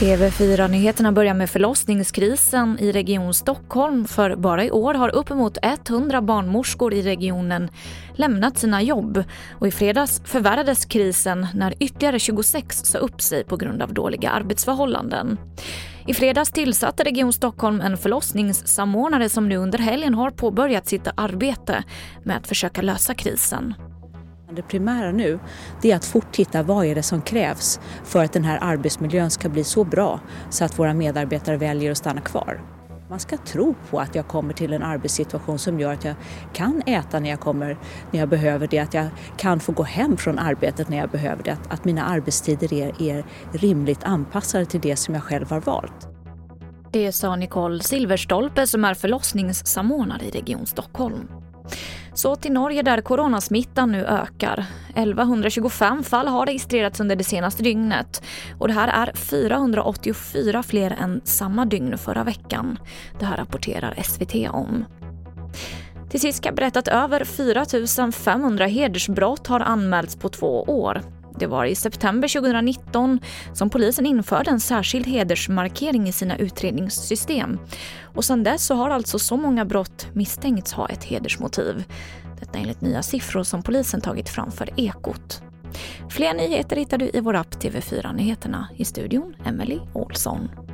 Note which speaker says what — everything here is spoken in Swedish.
Speaker 1: TV4-nyheterna börjar med förlossningskrisen i Region Stockholm för bara i år har uppemot 100 barnmorskor i regionen lämnat sina jobb och i fredags förvärrades krisen när ytterligare 26 sa upp sig på grund av dåliga arbetsförhållanden. I fredags tillsatte Region Stockholm en förlossningssamordnare som nu under helgen har påbörjat sitt arbete med att försöka lösa krisen.
Speaker 2: Det primära nu är att fort titta vad är det som krävs för att den här arbetsmiljön ska bli så bra så att våra medarbetare väljer att stanna kvar. Man ska tro på att jag kommer till en arbetssituation som gör att jag kan äta när jag kommer, när jag behöver det, att jag kan få gå hem från arbetet när jag behöver det, att, att mina arbetstider är, är rimligt anpassade till det som jag själv har valt.
Speaker 1: Det sa Nicole Silverstolpe som är förlossningssamordnare i Region Stockholm. Så till Norge där coronasmittan nu ökar. 1125 fall har registrerats under det senaste dygnet och det här är 484 fler än samma dygn förra veckan. Det här rapporterar SVT om. Till sist ska jag berätta att över 4 500 hedersbrott har anmälts på två år. Det var i september 2019 som polisen införde en särskild hedersmarkering i sina utredningssystem. Och sedan dess så har alltså så många brott misstänkts ha ett hedersmotiv. Detta enligt nya siffror som polisen tagit fram för Ekot. Fler nyheter hittar du i vår app TV4 Nyheterna. I studion Emily Olsson.